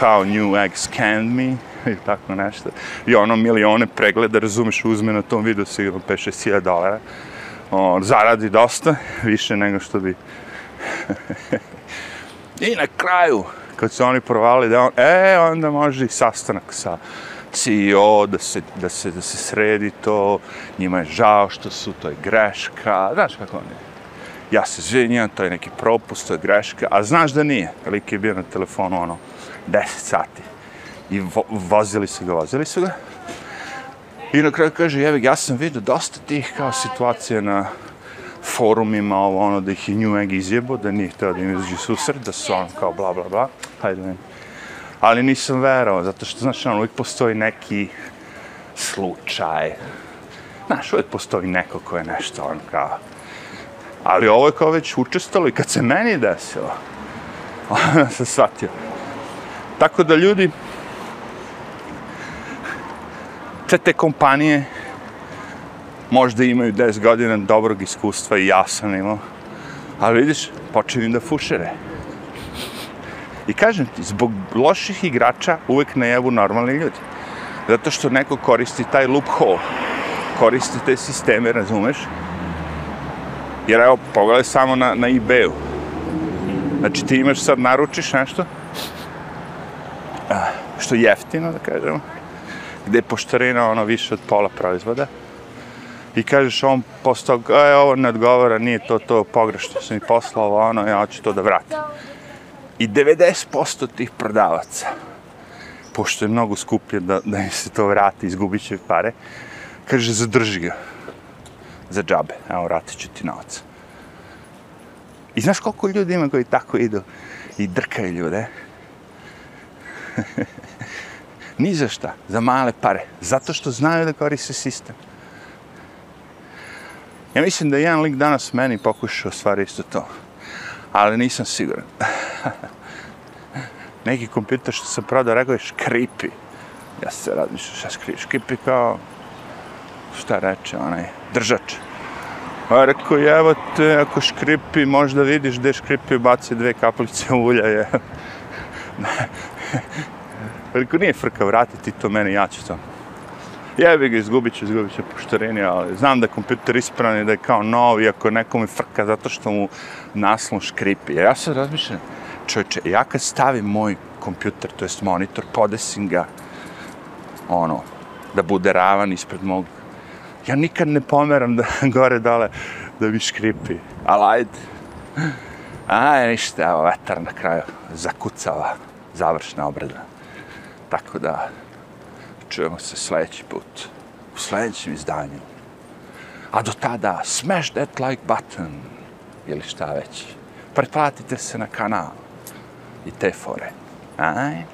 how New Egg scanned me [laughs] ili tako nešto. I ono milione pregleda, razumeš, uzme na tom videu sigurno 5-6 dolara. On zaradi dosta, više nego što bi I na kraju, kad su oni provali da on, e, onda može i sastanak sa CEO, da se, da se, da se sredi to, njima je žao što su, to je greška, znaš kako on je. Ja se zvinjam, to je neki propust, to je greška, a znaš da nije. Lik je bio na telefonu, ono, 10 sati. I vo, vozili su ga, vozili su ga. I na kraju kaže, jevi, ja sam vidio dosta tih kao situacija na, forumima, ovo ono, da ih je New Egg izjebo, da nije htio da im izađe susret, da su on kao bla bla bla, hajde meni. Ali nisam verao, zato što, znaš, ono, uvijek postoji neki slučaj. Znaš, uvijek postoji neko ko je nešto, on kao... Ali ovo je kao već učestalo i kad se meni desilo, [laughs] onda se shvatio. Tako da ljudi, te te kompanije, možda imaju 10 godina dobrog iskustva i ja sam imao. Ali vidiš, počinju da fušere. I kažem ti, zbog loših igrača uvek najavu normalni ljudi. Zato što neko koristi taj loophole, koristi te sisteme, razumeš? Jer evo, pogledaj samo na, na eBay-u. Znači ti imaš sad, naručiš nešto što je jeftino, da kažemo, gde je poštarina ono više od pola proizvoda. I kažeš on postao, e, ovo ne odgovara, nije to to pogrešno, sam mi poslao ono, ja hoću to da vratim. I 90% tih prodavaca, pošto je mnogo skuplje da, da im se to vrati, izgubit će pare, kaže, zadrži ga za džabe, evo, vratit ću ti novac. I znaš koliko ljudi ima koji tako idu i drkaju ljude? [laughs] Ni za šta, za male pare, zato što znaju da koriste sistem. Ja mislim da jedan lik danas meni pokušao stvari isto to, ali nisam siguran. [laughs] Neki kompjuter što sam prodao, rekao je škripi. Ja se razmišljam šta škripi. Škripi kao, šta reče onaj, držač. A rekao je, evo te, ako škripi, možda vidiš gde škripi baci dve kapljice ulja. Je. [laughs] rekao, nije frka, vrati ti to meni, ja ću to. Jebi ga, izgubit ću, izgubit ću poštarini, ali znam da je kompjuter ispravan i da je kao nov, iako neko mi frka zato što mu naslon škripi. Ja se razmišljam, čovječe, ja kad stavim moj kompjuter, to jest monitor, podesim ga, ono, da bude ravan ispred mog, ja nikad ne pomeram da [laughs] gore dole, da mi škripi. Ali ajde. Aj, ništa, evo, vetar na kraju zakucava završna obrada. Tako da, čujemo se sljedeći put, u sljedećem izdanju. A do tada, smash that like button, ili šta već. Pretplatite se na kanal i te fore. Ajde.